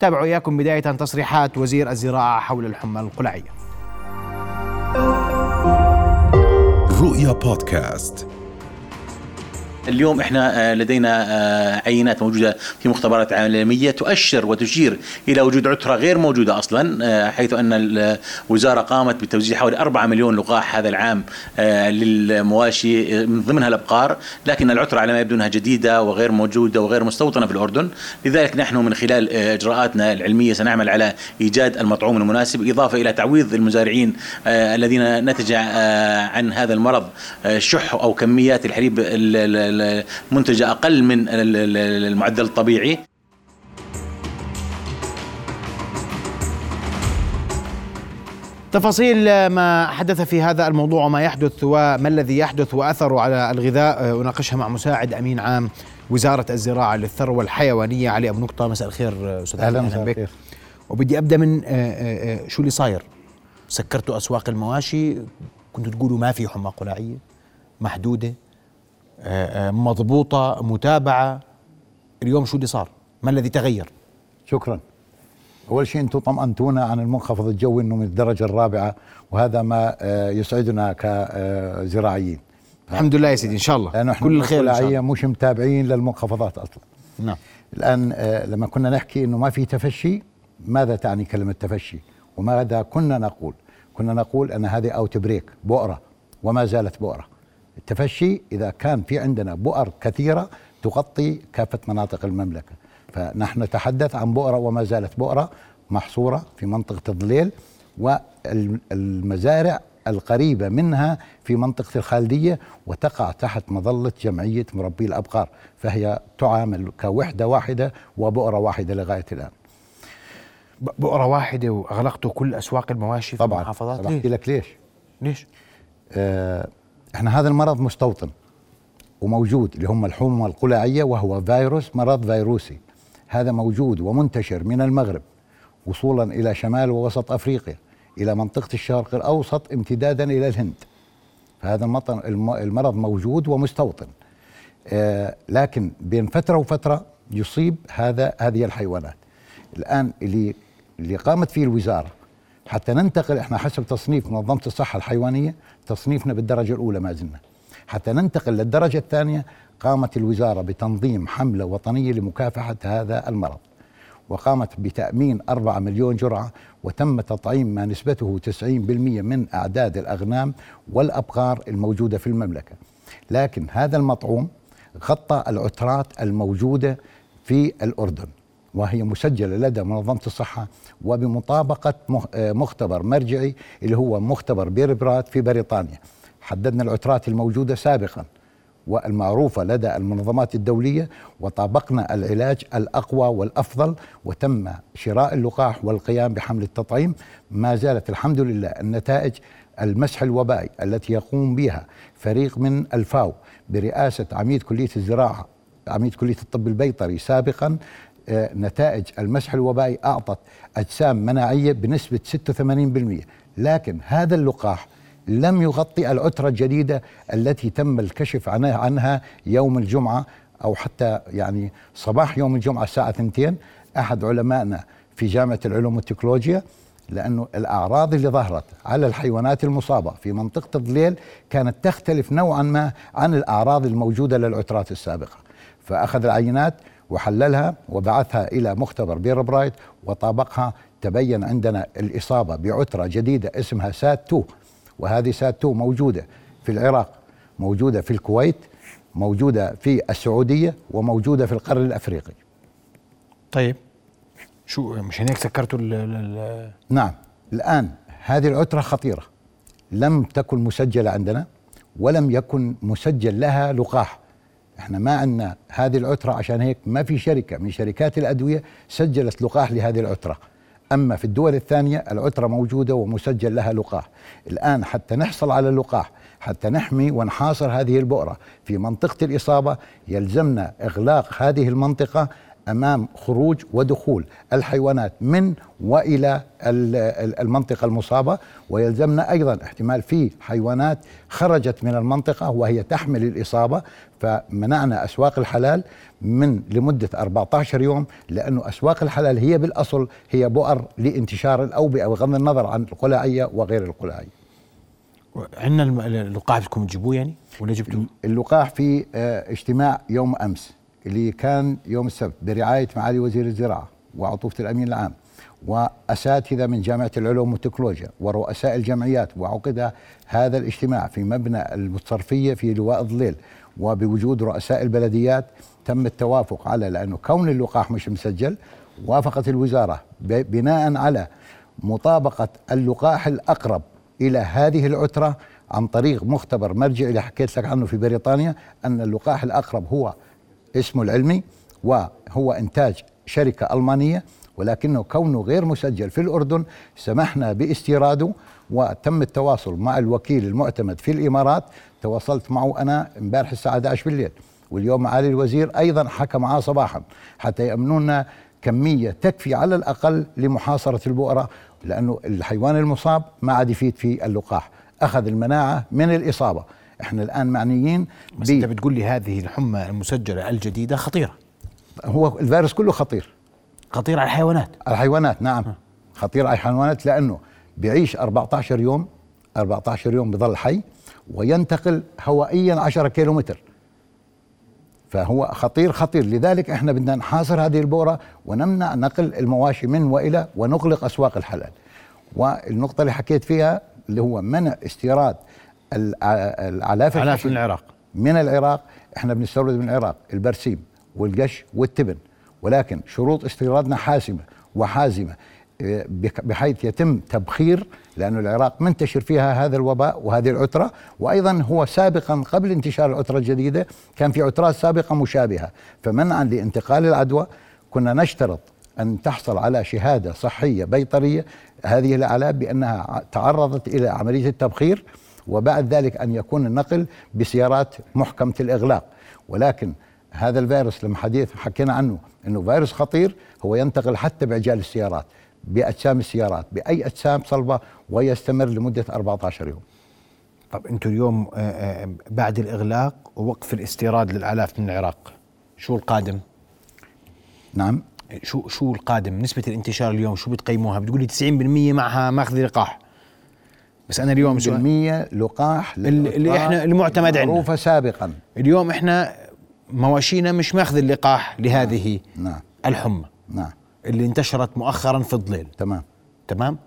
تابعوا إياكم بداية تصريحات وزير الزراعة حول الحمى القلعية. رؤيا بودكاست. اليوم إحنا آه، لدينا آه، عينات موجودة في مختبرات عالمية تؤشر وتشير إلى وجود عتره غير موجودة أصلا آه، حيث أن الوزاره قامت بتوزيع حوالي 4 مليون لقاح هذا العام للمواشي من ضمنها الأبقار لكن العتره على ما يبدو أنها جديدة وغير موجودة وغير مستوطنة في الأردن. لذلك نحن من خلال إجراءاتنا العلمية سنعمل على إيجاد المطعوم المناسب إضافة إلى تعويض المزارعين الذين نتج عن هذا المرض شح أو كميات الحليب منتجة أقل من المعدل الطبيعي. تفاصيل ما حدث في هذا الموضوع وما يحدث وما الذي يحدث واثره على الغذاء أناقشها مع مساعد أمين عام وزارة الزراعة للثروة الحيوانية علي أبو نقطة. مساء الخير أستاذ أهلا بك. وبدي أبدأ من آه، آه، آه، شو اللي صاير؟ سكرتوا أسواق المواشي كنتوا تقولوا ما في حمى قلاعيه محدودة؟ آه، آه، مضبوطة متابعة. اليوم شو اللي صار؟ ما الذي تغير؟ شكرا. أول شيء أنتم طمأنتونا عن المنخفض الجوي أنه من الدرجة الرابعة وهذا ما آه، يسعدنا كزراعيين. الحمد لله يا سيدي إن شاء الله. لأنه كل الخير إن شاء الله. مش متابعين للمنخفضات أصلا. نعم. الآن لما كنا نحكي أنه ما في تفشي ماذا تعني كلمة تفشي؟ وماذا كنا نقول؟ كنا نقول أن هذه أوت بريك بؤرة وما زالت بؤرة. التفشي إذا كان في عندنا بؤر كثيرة تغطي كافة مناطق المملكة. فنحن نتحدث عن بؤرة وما زالت بؤرة محصورة في منطقة الظليل والمزارع القريبة منها في منطقة الخالدية وتقع تحت مظلة جمعية مربي الأبقار. فهي تعامل كوحدة واحدة وبؤرة واحدة لغاية الآن. بؤرة واحدة وأغلقتوا كل أسواق المواشي في طبعا. المحافظات؟ طبعا لك ليش. ليش؟ آه إحنا هذا المرض مستوطن وموجود اللي هم الحمى القلاعيه وهو فيروس مرض فيروسي. هذا موجود ومنتشر من المغرب وصولا إلى شمال ووسط أفريقيا إلى منطقة الشرق الأوسط امتدادا إلى الهند. فهذا المرض موجود ومستوطن. آه لكن بين فترة وفترة يصيب هذا هذه الحيوانات. الآن اللي اللي قامت فيه الوزارة حتى ننتقل إحنا حسب تصنيف منظمة الصحة الحيوانية تصنيفنا بالدرجة الأولى ما زلنا. حتى ننتقل للدرجة الثانية قامت الوزارة بتنظيم حملة وطنية لمكافحة هذا المرض. وقامت بتأمين 4 مليون جرعة وتم تطعيم ما نسبته 90% من أعداد الأغنام والأبقار الموجودة في المملكة. لكن هذا المطعوم غطى العترات الموجودة في الأردن وهي مسجلة لدى منظمة الصحة وبمطابقة آه، مختبر مرجعي اللي هو مختبر بيربرات في بريطانيا. حددنا العترات الموجودة سابقا والمعروفة لدى المنظمات الدولية وطابقنا العلاج الأقوى والأفضل وتم شراء اللقاح والقيام بحمل التطعيم. ما زالت الحمد لله النتائج المسح الوبائي التي يقوم بها فريق من الفاو برئاسة عميد كلية الزراعة عميد كلية الطب البيطري سابقا نتائج المسح الوبائي أعطت أجسام مناعية بنسبة 86% لكن هذا اللقاح لم يغطي العترة الجديدة التي تم الكشف عنها يوم الجمعة أو حتى يعني صباح يوم الجمعة الساعة 2 أحد علمائنا في جامعة العلوم والتكنولوجيا لأنه الأعراض اللي ظهرت على الحيوانات المصابة في منطقة الضليل كانت تختلف نوعا ما عن الأعراض الموجودة للعترات السابقة. فأخذ العينات وحللها وبعثها إلى مختبر بيربرايت وطابقها تبين عندنا الإصابة بعترة جديدة اسمها سات 2 وهذه سات 2 موجودة في العراق موجودة في الكويت موجودة في السعودية وموجودة في القرن الأفريقي. طيب. شو مش هيك سكرتوا ال نعم. الآن هذه العترة خطيرة. لم تكن مسجلة عندنا ولم يكن مسجل لها لقاح. إحنا ما عندنا هذه العترة عشان هيك ما في شركة من شركات الأدوية سجلت لقاح لهذه العترة. أما في الدول الثانية العترة موجودة ومسجل لها لقاح. الآن حتى نحصل على اللقاح حتى نحمي ونحاصر هذه البؤرة. في منطقة الإصابة يلزمنا إغلاق هذه المنطقة أمام خروج ودخول الحيوانات من وإلى ال- ال- المنطقة المصابة ويلزمنا أيضا احتمال في حيوانات خرجت من المنطقة وهي تحمل الإصابة فمنعنا أسواق الحلال من لمدة 14 يوم لأنه أسواق الحلال هي بالأصل هي بؤر لانتشار الاوبئه بغض النظر عن القلاعية وغير القلاعية. عندنا اللقاح بدكم تجيبوه يعني ولا جبتوه؟ اللقاح في آه، اجتماع يوم أمس اللي كان يوم السبت برعاية معالي وزير الزراعة وعطوفة الأمين العام وأساتذة من جامعة العلوم والتكنولوجيا ورؤساء الجمعيات وعقد هذا الاجتماع في مبنى المتصرفيه في لواء الظليل وبوجود رؤساء البلديات تم التوافق على لأنه كون اللقاح مش مسجل وافقت الوزارة بناء على مطابقة اللقاح الأقرب إلى هذه العترة عن طريق مختبر مرجعي اللي حكيت لك عنه في بريطانيا أن اللقاح الأقرب هو اسمه العلمي وهو إنتاج شركة ألمانية ولكنه كونه غير مسجل في الأردن سمحنا باستيراده وتم التواصل مع الوكيل المعتمد في الإمارات. تواصلت معه أنا امبارح الساعة 11 بالليل واليوم معالي الوزير أيضا حكى معاه صباحا حتى يامنونا كمية تكفي على الأقل لمحاصرة البؤرة لأنه الحيوان المصاب ما عاد يفيد في اللقاح. أخذ المناعة من الإصابة. إحنا الآن معنيين بس أنت بتقول لي هذه الحمى المسجلة الجديدة خطيرة. هو الفيروس كله خطير. خطيره على الحيوانات. الحيوانات نعم. خطير على الحيوانات لأنه بيعيش 14 يوم 14 يوم بضل حي وينتقل هوائيا 10 كيلومتر. فهو خطير خطير. لذلك إحنا بدنا نحاصر هذه البؤره ونمنع نقل المواشي من وإلى ونغلق أسواق الحلال. والنقطة اللي حكيت فيها اللي هو منع استيراد الاعلاف الحشيش من العراق. من العراق. إحنا بنستورد من العراق البرسيم والقش والتبن. ولكن شروط استيرادنا حاسمة وحازمة بك- بحيث يتم تبخير لأن العراق منتشر فيها هذا الوباء وهذه العترة. وأيضا هو سابقا قبل انتشار العترة الجديدة كان في عترات سابقة مشابهة. فمنعا لانتقال العدوى كنا نشترط أن تحصل على شهادة صحية بيطرية. هذه الأعلام بأنها تعرضت إلى عملية التبخير. وبعد ذلك أن يكون النقل بسيارات محكمة الإغلاق ولكن هذا الفيروس لما حديث حكينا عنه إنه فيروس خطير هو ينتقل حتى بعجال السيارات بأجسام السيارات بأي أجسام صلبة ويستمر لمدة 14 يوم. طب أنتم اليوم آه، آه، بعد الإغلاق ووقف الاستيراد للآلاف من العراق شو القادم؟ نعم شو شو القادم؟ نسبة الانتشار اليوم شو بتقيموها؟ بتقولي 90% معها ماخذ لقاح بس أنا اليوم بالمية لقاح اللي- إحنا- المعتمد عندنا. معروفة سابقا. اليوم إحنا مواشينا مش ماخذ اللقاح لهذه نعم. الحمى. نعم. اللي انتشرت مؤخرا في الظليل. تمام. تمام؟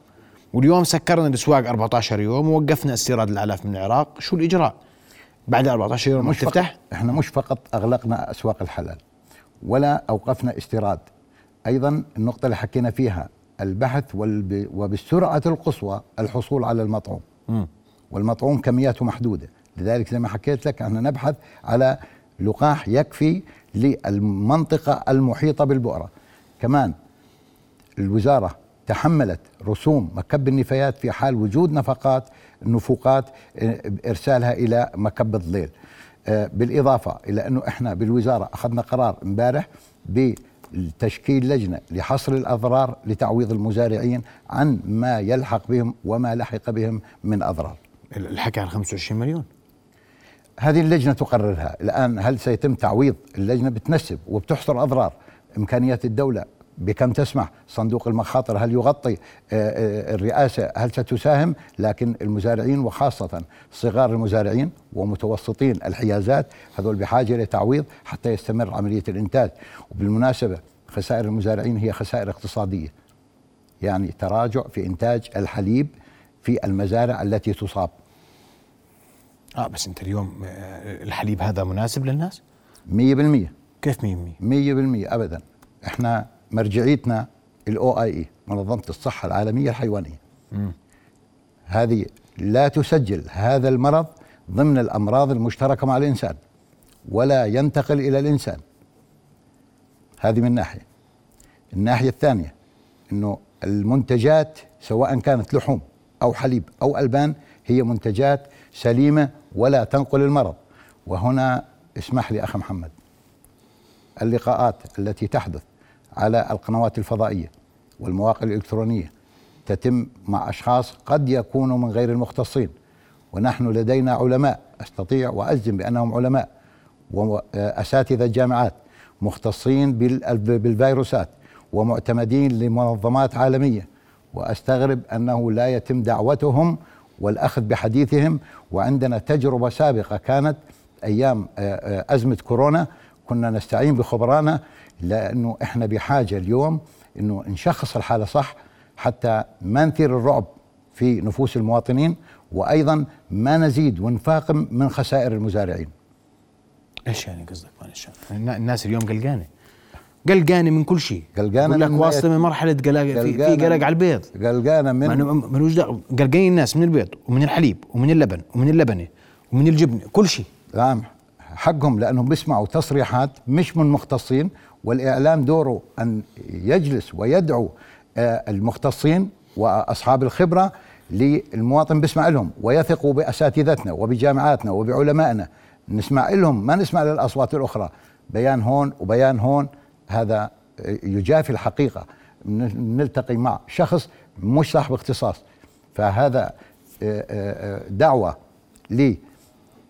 واليوم سكرنا الأسواق 14 يوم ووقفنا استيراد الالاف من العراق، شو الإجراء؟ بعد 14 يوم مش تفتح؟ إحنا مش فقط أغلقنا أسواق الحلال ولا أوقفنا استيراد. أيضا النقطة اللي حكينا فيها البحث والب... وبالسرعة القصوى الحصول على المطعوم. مم. والمطعوم كمياته محدودة. لذلك زي ما حكيت لك إحنا نبحث على لقاح يكفي للمنطقة المحيطة بالبؤرة. كمان الوزارة تحملت رسوم مكب النفايات في حال وجود نفقات نفوقات آه، ارسالها إلى مكب الظليل آه، بالإضافة إلى أنه إحنا بالوزارة أخذنا قرار امبارح بتشكيل لجنة لحصر الأضرار لتعويض المزارعين عن ما يلحق بهم وما لحق بهم من أضرار. الحكي عن 25 مليون. هذه اللجنة تقررها. الآن هل سيتم تعويض اللجنة؟ بتنسب وبتحصر أضرار. إمكانيات الدولة بكم تسمح صندوق المخاطر هل يغطي آه، آه، الرئاسة؟ هل ستساهم؟ لكن المزارعين وخاصة صغار المزارعين ومتوسطين الحيازات هذول بحاجة لتعويض حتى يستمر عملية الإنتاج. وبالمناسبة خسائر المزارعين هي خسائر اقتصادية. يعني تراجع في إنتاج الحليب في المزارع التي تصاب. آه بس أنت اليوم آه، الحليب هذا مناسب للناس؟ مية بالمية. كيف 100%؟ مية بالمية أبدا. إحنا مرجعيتنا الاو اي اي منظمة الصحة العالمية الحيوانية. هذه لا تسجل هذا المرض ضمن الأمراض المشتركة مع الإنسان ولا ينتقل إلى الإنسان. هذه من ناحية. الناحية الثانية أنه المنتجات سواء كانت لحوم أو حليب أو ألبان هي منتجات سليمة ولا تنقل المرض. وهنا اسمح لي أخ محمد اللقاءات التي تحدث على القنوات الفضائية والمواقع الإلكترونية تتم مع أشخاص قد يكونوا من غير المختصين. ونحن لدينا علماء أستطيع واجزم بأنهم علماء واساتذه جامعات مختصين بالفيروسات ومعتمدين لمنظمات عالمية. وأستغرب أنه لا يتم دعوتهم والأخذ بحديثهم. وعندنا تجربة سابقة كانت أيام أزمة كورونا. كنا نستعين بخبرانا لأنه إحنا بحاجة اليوم إنه نشخص الحالة صح حتى ما نثير الرعب في نفوس المواطنين وأيضا ما نزيد ونفاقم من خسائر المزارعين. إيش يعني قصدك معلش الناس اليوم قلقانة. قلقانة من كل شيء. قلقانة لك واصلة من مرحلة قلق في, قلق على البيض. قلقانة من ملوش دعوة. قلقانين الناس من البيض ومن الحليب ومن اللبن ومن اللبنة ومن الجبن كل شيء. نعم حقهم لأنهم بيسمعوا تصريحات مش من مختصين والإعلام دوره أن يجلس ويدعو آه، المختصين وأصحاب الخبرة للمواطن بيسمع لهم ويثقوا بأساتذتنا وبجامعاتنا وبعلمائنا. نسمع لهم ما نسمع للأصوات الأخرى. بيان هون وبيان هون هذا يجافي الحقيقة. نلتقي مع شخص مش صاحب اختصاص. فهذا آه، آه، دعوة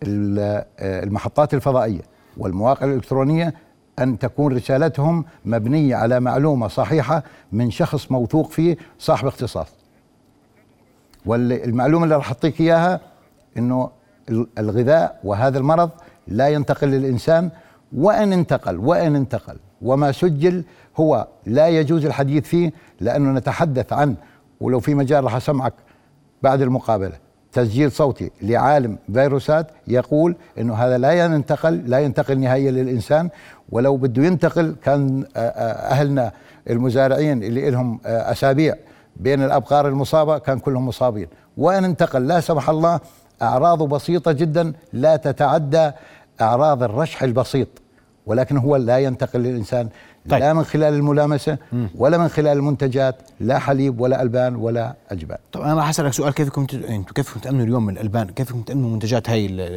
للمحطات الفضائية والمواقع الإلكترونية أن تكون رسالتهم مبنية على معلومة صحيحة من شخص موثوق فيه صاحب اختصاص. والمعلومه اللي راح أعطيك إياها إنه الغذاء وهذا المرض لا ينتقل للإنسان وإن انتقل وإن انتقل. وما سجل هو لا يجوز الحديث فيه لأنه نتحدث عن ولو في مجال راح أسمعك بعد المقابلة. تسجيل صوتي لعالم فيروسات يقول إنه هذا لا ينتقل لا ينتقل نهائيا للإنسان. ولو بده ينتقل كان آه، آه، أهلنا المزارعين اللي لهم آه، أسابيع بين الأبقار المصابة كان كلهم مصابين. وإن انتقل لا سمح الله أعراضه بسيطة جدا لا تتعدى أعراض الرشح البسيط. ولكن هو لا ينتقل للإنسان. طيب. لا من خلال الملامسة ولا من خلال المنتجات لا حليب ولا ألبان ولا اجبان طب أنا راح أسألك سؤال كيف كنت أنتم كيف تأمنوا اليوم من الألبان؟ كيف كنتم تأمنوا منتجات هاي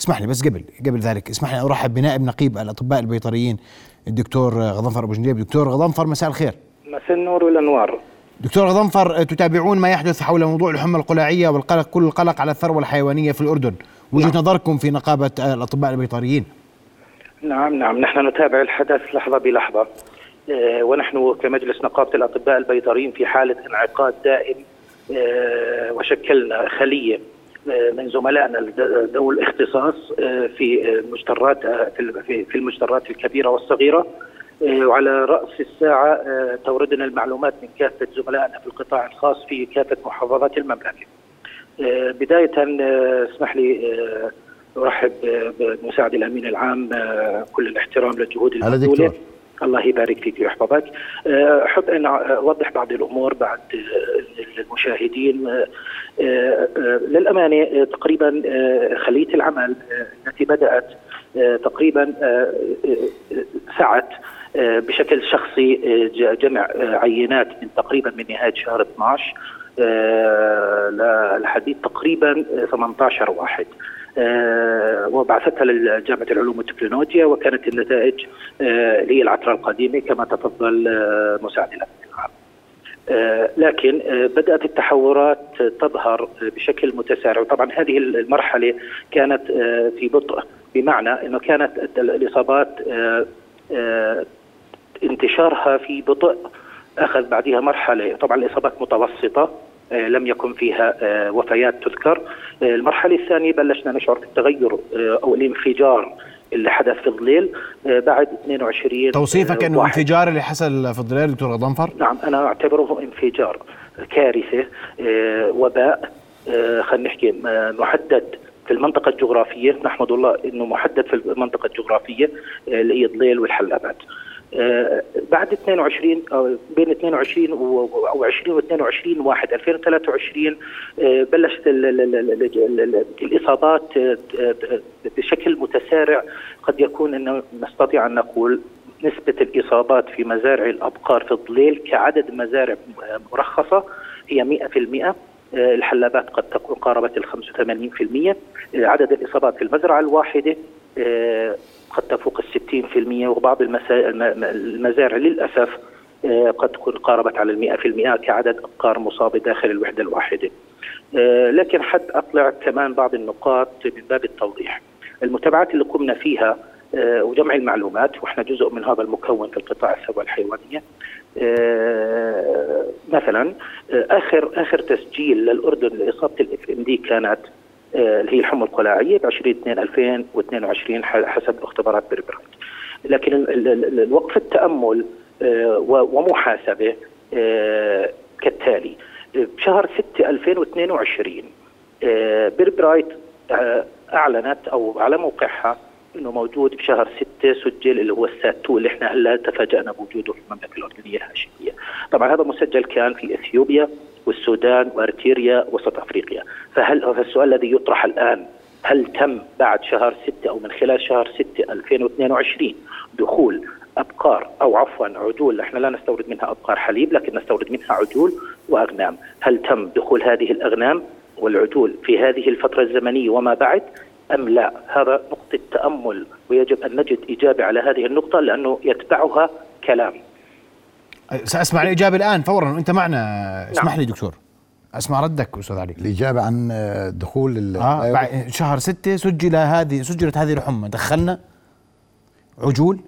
اسمح لي بس قبل قبل ذلك اسمح لي أرحب بنائب نقيب الأطباء البيطريين الدكتور غضنفر أبو جنديب. دكتور غضنفر مساء الخير. مساء النور والأنوار. دكتور غضنفر تتابعون ما يحدث حول موضوع الحمى القلاعية والقلق كل القلق على الثروة الحيوانية في الأردن. وجهة نعم. نظركم في نقابة الأطباء البيطريين. نعم نعم. نحن نتابع الحدث لحظة بلحظة. آه، ونحن كمجلس نقابة الأطباء البيطريين في حالة انعقاد دائم آه، وشكلنا خلية آه، من زملائنا ذوي الاختصاص في المجترات في المجترات الكبيرة والصغيرة. وعلى رأس الساعة توردنا المعلومات من كافة زملائنا في القطاع الخاص في كافة محافظات المملكة. بداية اسمح لي أرحب بمساعد الأمين العام كل الاحترام للجهود المبذولة. الله يبارك فيك ويحفظك أحب أن أوضح بعض الأمور بعد المشاهدين. للأمانة تقريبا خلية العمل التي بدأت تقريبا سعت بشكل شخصي جمع عينات من تقريبا من نهاية شهر 12 لحديث تقريبا 18 واحد. وبعثتها لجامعة العلوم والتكنولوجيا وكانت النتائج آه، هي العترة القديمة كما تفضل آه، مساعد لكن بدأت التحورات تظهر بشكل متسارع. وطبعا هذه المرحلة كانت في بطء بمعنى إنه كانت الإصابات انتشارها في بطء أخذ بعدها مرحلة. طبعا الإصابات متوسطة آه، لم يكن فيها آه، وفيات تذكر آه، المرحلة الثانية بلشنا نشعر بالتغير أو الانفجار اللي حدث في الظليل بعد 22 توصيفك إنه انفجار اللي حصل في الظليل دكتور غضنفر؟ نعم أنا أعتبره انفجار كارثة وباء خلينا نحكي محدد في المنطقة الجغرافية نحمد الله إنه محدد في المنطقة الجغرافية اللي هي ظليل والحلابات. آه، بعد 22 أو بين 22 أو 20 و 22 1 2023 بلشت الإصابات آه، بشكل متسارع. قد يكون انه نستطيع أن نقول نسبة الإصابات في مزارع الأبقار في الظليل كعدد مزارع مرخصة هي 100% آه، الحلابات قد تكون قاربت ال 85% عدد الإصابات في المزرعة الواحدة قد تفوق في المية وبعض المسا- الم- المزارع للأسف آه، قد تكون قاربت على المئة في المئة كعدد أبقار مصابة داخل الوحدة الواحدة. آه، لكن حد أطلع كمان بعض النقاط من باب التوضيح. المتابعات اللي قمنا فيها آه، وجمع المعلومات وإحنا جزء من هذا المكون في القطاع الثروه الحيوانية. مثلا آخر آخر تسجيل للأردن لإصابة ال FMD كانت اللي هي الحمى القلاعية ب 20 2 2022 ح- حسب اختبارات بيربرايت لكن ال- ال- ال- الوقفة تأمل آه، ومحاسبة آه، كالتالي. بشهر 6 2022 آه، بيربرايت آه، أعلنت أو على موقعها إنه موجود بشهر 6 سجل اللي هو ال SAT 2 اللي إحنا هلأ تفاجأنا بوجوده في المملكة الأردنية الهاشمية. طبعا هذا مسجل كان في إثيوبيا. والسودان وارتيريا وسط أفريقيا، فهل السؤال الذي يطرح الآن هل تم بعد شهر 6 أو من خلال شهر 6 2022 دخول أبقار أو عفوا عجول إحنا لا نستورد منها أبقار حليب لكن نستورد منها عجول وأغنام، هل تم دخول هذه الأغنام والعجول في هذه الفترة الزمنية وما بعد أم لا؟ هذا نقطة تأمل ويجب أن نجد اجابه على هذه النقطة لأنه يتبعها كلام. سأسمع الاجابه الآن فورا وانت معنا. اسمح لي دكتور. أسمع ردك أستاذ علي. الإجابة عن آه، دخول ال- آه بعد شهر ستة سجل هذه سجلت هذه الحمى. دخلنا. عجول.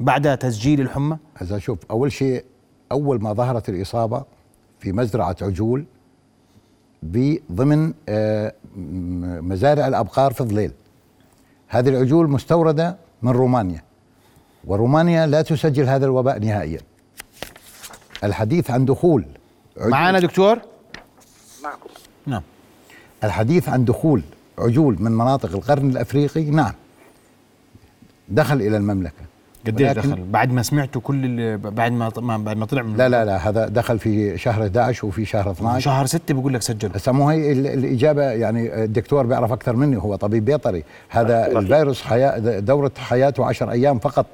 بعد تسجيل الحمى. هذا شوف أول شيء أول ما ظهرت الإصابة في مزرعة عجول ضمن آه، مزارع الأبقار في ضليل هذه العجول مستوردة من رومانيا ورومانيا لا تسجل هذا الوباء نهائيا. الحديث عن دخول. عجول معنا دكتور؟ معكم. نعم. الحديث عن دخول عجول من مناطق القرن الأفريقي؟ نعم. دخل إلى المملكة. قديش ولكن- دخل؟ بعد ما سمعتوا كل بعد ما ما- بعد ما طلع من لا لا لا هذا دخل في شهر 11 وفي شهر 12 شهر ستة بقول لك سجل. هسه مو هي ال- الإجابة يعني الدكتور بيعرف أكثر مني هو طبيب بيطري. هذا الفيروس حياة دورة حياته 10 أيام فقط.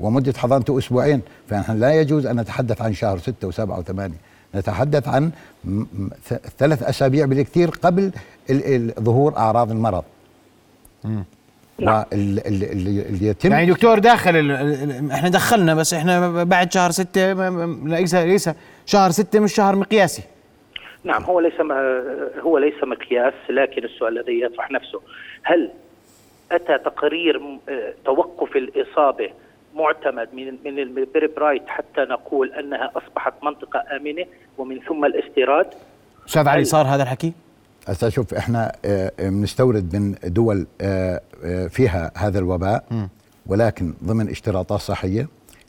ومدة حضانته أسبوعين فنحن لا يجوز أن نتحدث عن شهر 6 و7 و8 نتحدث عن ثلاث أسابيع بالكثير قبل ظهور أعراض المرض. واللي يتم يعني دكتور داخل ال- ال- إحنا دخلنا بس إحنا بعد شهر ستة ما- ما- ليس ليس. شهر ستة مش شهر مقياسي. نعم هو ليس هو ليس مقياس لكن السؤال الذي يطرح نفسه هل أتى تقرير توقف الإصابة معتمد من من البريبرايت حتى نقول أنها أصبحت منطقة آمنة ومن ثم الاستيراد. أستاذ علي صار هذا الحكي؟ هسه شوف إحنا آه، آه، بنستورد من دول آه، فيها هذا الوباء ولكن ضمن اشتراطات صحية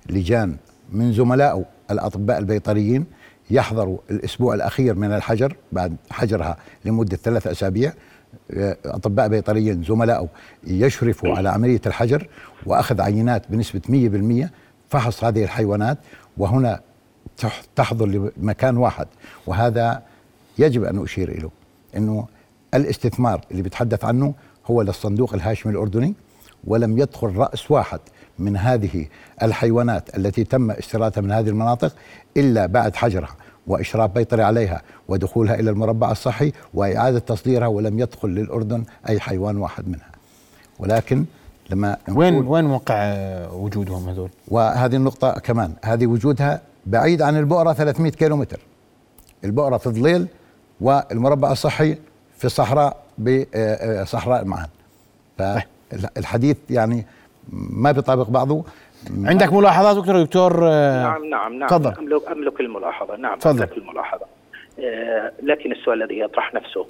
لجان من زملائه الأطباء البيطريين يحضروا الأسبوع الأخير من الحجر بعد حجرها لمدة ثلاث أسابيع أطباء بيطريين زملائه يشرفوا على عملية الحجر وأخذ عينات بنسبة 100% فحص هذه الحيوانات وهنا تح- تحضر لمكان واحد وهذا يجب أن أشير إليه إنه الاستثمار اللي بتحدث عنه هو للصندوق الهاشمي الأردني ولم يدخل رأس واحد من هذه الحيوانات التي تم استيرادها من هذه المناطق إلا بعد حجرها. وإشراف بيطري عليها ودخولها إلى المربع الصحي وإعادة تصديرها ولم يدخل للأردن أي حيوان واحد منها. ولكن لما وين وين موقع آه، وجودهم هذول؟ وهذه النقطة كمان هذه وجودها بعيد عن البؤرة 300 كيلومتر. البؤرة في ضليل والمربع الصحي في الصحراء بصحراء معا فالحديث يعني ما بيطابق بعضه. عندك ملاحظات دكتور دكتور آه، نعم نعم نعم. تفضل. املك أملك الملاحظة. نعم تفضل. أملك الملاحظة. آه لكن السؤال الذي يطرح نفسه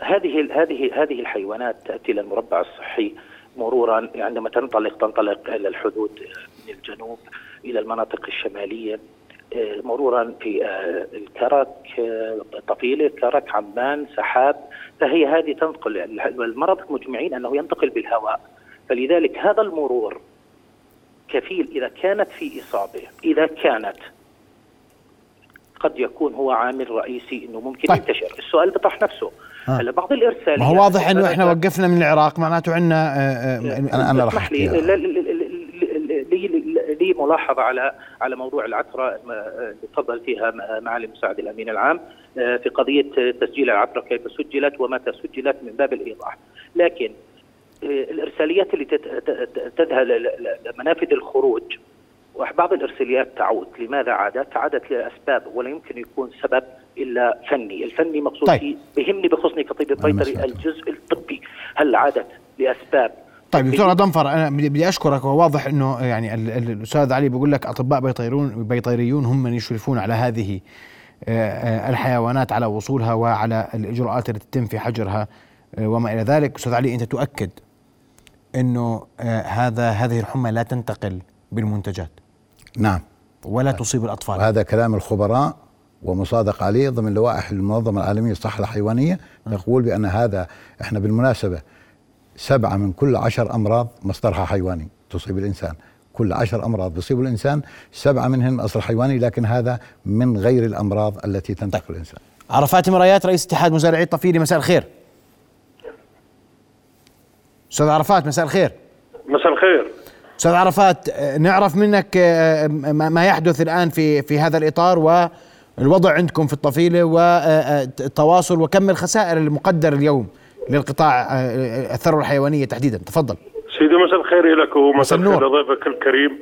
هذه هذه هذه الحيوانات تأتي إلى المربع الصحي مرورا عندما تنطلق تنطلق إلى الحدود آه، من الجنوب إلى المناطق الشمالية مرورا في الكرك طفيلة كرك عمان سحاب. فهي هذه تنقل المرض مجمعين أنه ينتقل بالهواء. فلذلك هذا المرور كفيل إذا كانت في إصابة إذا كانت قد يكون هو عامل رئيسي إنه ممكن طيب. ينتشر السؤال بيطرح نفسه. هلا بعض الارساليات ما هو واضح إنه إحنا وقفنا من العراق معناته عندنا راح لي أحكيها. ل- ل- ل- ل- لي لي ملاحظة على على موضوع العتره ما- اللي تفضل فيها معالي المساعد الأمين العام آه، في قضية تسجيل العتره كيف سجلت ومتى سجلت من باب الإيضاح لكن الإرساليات اللي تت- ت- ت- تذهب ل- ل- لمنافذ الخروج وبعض الإرساليات تعود لماذا عادت؟ عادت لأسباب ولا يمكن يكون سبب إلا فني، الفني مقصود طيب. فيه بهمني بخصني كطبيب بيطري. الجزء الطبي، هل عادت لأسباب طيب دكتور ضنفر أنا بدي أشكرك وواضح إنه يعني ال- ال- الأستاذ علي بيقول لك أطباء بيطيرون بيطيريون هم من يشرفون على هذه آه، آه، الحيوانات على وصولها وعلى الإجراءات التي تتم في حجرها آه، وما إلى ذلك أستاذ علي أنت تؤكد إنه آه، هذا هذه الحمى لا تنتقل بالمنتجات. نعم. ولا تصيب الأطفال. وهذا كلام الخبراء ومصادق عليه ضمن لوائح المنظمة العالمية للصحة الحيوانية تقول بأن هذا إحنا بالمناسبة سبعة من كل عشر أمراض مصدرها حيواني تصيب الإنسان. كل عشر أمراض بيصيب الإنسان سبعة منهم أصل حيواني لكن هذا من غير الأمراض التي تنتقل الإنسان. عرفات مرايات رئيس اتحاد مزارعي الطفيلي مساء الخير. أستاذ عرفات مساء الخير. مساء الخير. أستاذ عرفات آه، نعرف منك آه، ما يحدث الآن في في هذا الإطار والوضع عندكم في الطفيلة والتواصل وكم الخسائر المقدر اليوم للقطاع آه، الثروة الحيوانية تحديدا. تفضل. سيدي مساء الخير لك ومساء مساء الخير. لضيفك الكريم.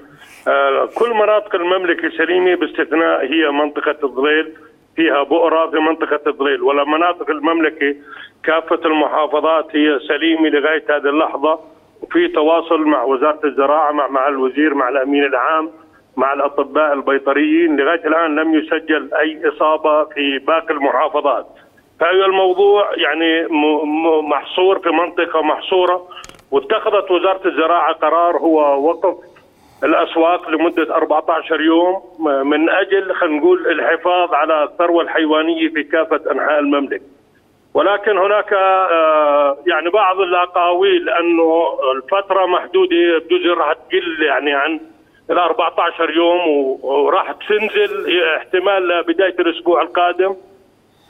آه كل مناطق المملكة سليمة باستثناء هي منطقة الضليل فيها بؤرة في منطقة الضليل ولا مناطق المملكة كافة المحافظات هي سليمة لغاية هذه اللحظة وفي تواصل مع وزارة الزراعة مع مع الوزير مع الأمين العام مع الأطباء البيطريين لغاية الآن لم يسجل أي إصابة في باقي المحافظات. فهي الموضوع يعني محصور في منطقة محصورة واتخذت وزارة الزراعة قرار هو وقف الأسواق لمدة 14 يوم من أجل خلينا نقول الحفاظ على الثروة الحيوانية في كافة أنحاء المملكة. ولكن هناك آه، يعني بعض الأقاويل أنه الفترة محدودة بجوز راح تقل يعني عن ال 14 يوم وراح تنزل احتمال بداية الأسبوع القادم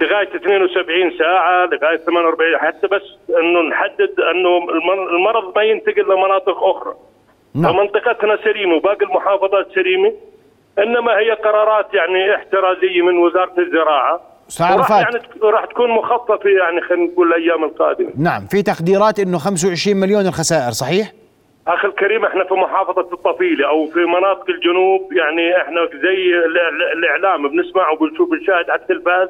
لغاية 72 ساعة لغاية 48 حتى بس إنه نحدد أنه المر- المرض ما ينتقل لمناطق أخرى. نعم. فمنطقتنا سليمة وباقي المحافظات سليمة. إنما هي قرارات يعني احترازية من وزارة الزراعة. عرفات. يعني راح تكون مخططة يعني خلينا نقول الأيام القادمة. نعم في تقديرات إنه 25 مليون الخسائر صحيح؟ أخي الكريم إحنا في محافظة الطفيلة أو في مناطق الجنوب يعني إحنا زي الإعلام بنسمع وبنشوف بنشاهد على التلفاز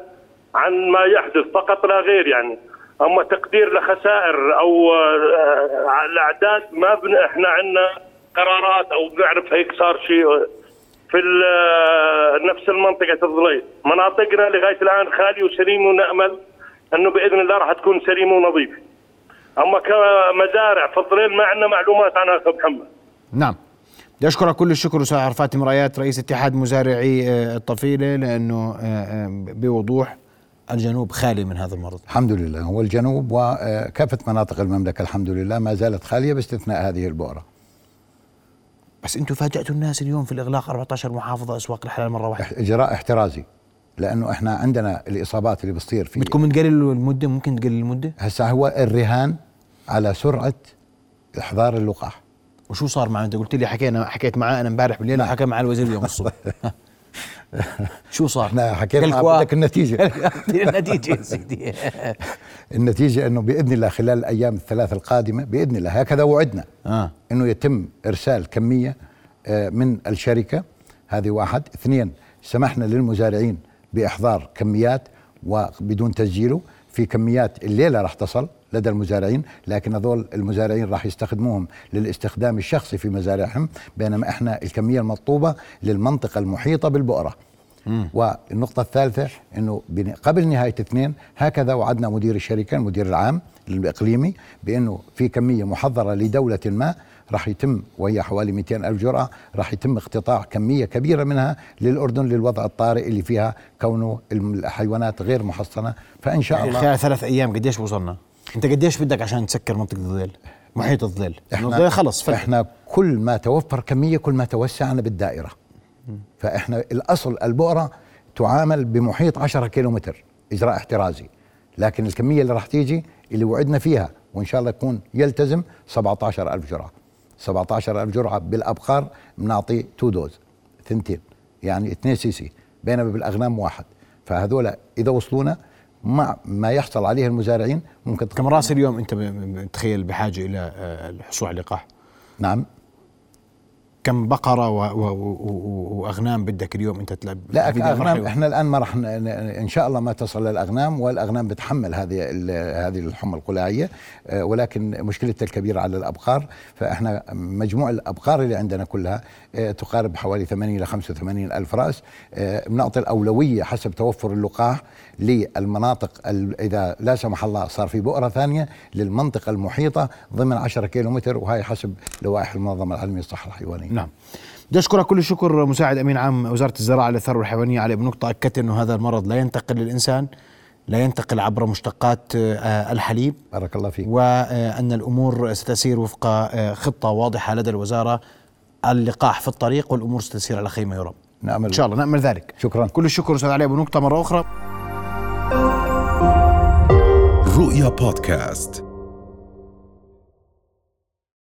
عن ما يحدث فقط لا غير يعني. أما تقدير لخسائر أو آه، الاعداد ما بن إحنا عندنا قرارات أو بنعرف هيك صار شيء في ال- نفس المنطقة الضليل مناطقنا لغاية الآن خالية وسليمة ونأمل أنه بإذن الله راح تكون سليمة ونظيفة. أما كمزارع في الضليل ما عندنا معلومات عنها أخي محمد. نعم. بدي أشكرك كل الشكر أستاذ عرفات مرايات رئيس اتحاد مزارعي آه، الطفيلة لأنه آه، آه، بوضوح الجنوب خالي من هذا المرض. الحمد لله. هو الجنوب وكافة مناطق المملكة الحمد لله ما زالت خالية باستثناء هذه البؤرة. بس أنتم فاجأتوا الناس اليوم في الإغلاق 14 محافظة أسواق الحلال مرة واحدة. إجراء احترازي لأنه إحنا عندنا الإصابات اللي بتصير في بدكم تقللوا المدة؟ ممكن تقلل المدة؟ هسا هو الرهان على سرعة إحضار اللقاح. وشو صار معه؟ أنت قلت لي حكينا حكيت معاه أنا امبارح بالليل وحكى مع الوزير اليوم الصبح. شو صار؟ إحنا حكينا مع- كوا- بدك النتيجة. النتيجة يا سيدي. النتيجة أنه بإذن الله خلال الأيام الثلاث القادمة بإذن الله. هكذا وعدنا آه. أنه يتم إرسال كمية آه، من الشركة هذه واحد. اثنين سمحنا للمزارعين بإحضار كميات وبدون تسجيله في كميات الليلة راح تصل لدى المزارعين لكن هذول المزارعين راح يستخدموهم للاستخدام الشخصي في مزارعهم بينما إحنا الكمية المطلوبة للمنطقة المحيطة والنقطة الثالثة بن- قبل نهاية اثنين هكذا وعدنا مدير الشركة المدير العام الإقليمي بأنه في كمية محضرة لدولة ما راح يتم وهي حوالي 200 ألف جرعة راح يتم اقتطاع كمية كبيرة منها للأردن للوضع الطارئ اللي فيها كونه الحيوانات غير محصنة فإن شاء يعني الله خلال ثلاث أيام قديش وصلنا؟ أنت قديش بدك عشان تسكر منطقة الظل؟ محيط الظل الظل خلص فتح. إحنا كل ما توفر كمية كل ما توسعنا بالدائرة فإحنا الأصل البؤرة تعامل بمحيط 10 كيلومتر إجراء احترازي. لكن الكمية اللي راح تيجي اللي وعدنا فيها وإن شاء الله يكون يلتزم 17 ألف جرعة. 17 ألف جرعة بالأبقار بنعطي two dose ثنتين يعني 2 سي سي بينما بالأغنام واحد. فهذول إذا وصلونا مع ما يحصل عليه المزارعين ممكن كم رأس اليوم أنت تخيل بحاجة إلى آه، الحصول على اللقاح نعم. كم بقرة وأغنام بدك اليوم أنت تلعب لا أغنام؟ إحنا الآن ما راح ن- إن شاء الله ما تصل للأغنام والأغنام بتحمل هذه ال- هذه الحمى القلاعيه آه، ولكن مشكلتها الكبيرة على الأبقار فإحنا مجموع الأبقار اللي عندنا كلها آه، تقارب حوالي 80 إلى 85 ألف راس آه، بنعطي الأولوية حسب توفر اللقاح للمناطق ال- إذا لا سمح الله صار في بؤرة ثانية للمنطقة المحيطة ضمن 10 كيلو متر وهي حسب لوائح المنظمة العالميه للصحة الحيوانية نعم. بدي أشكرك كل الشكر مساعد أمين عام وزارة الزراعة للثروه الحيوانية علي بنقطه اكدت إنه هذا المرض لا ينتقل للإنسان لا ينتقل عبر مشتقات آه، الحليب. بارك الله فيك. وأن الأمور ستسير وفق آه، خطة واضحة لدى الوزارة. اللقاح في الطريق والأمور ستسير على خير ما يرام. نأمل. إن شاء الله نأمل ذلك. شكرا. كل الشكر أستاذ علي ابو نقطه مره أخرى. رؤيا بودكاست.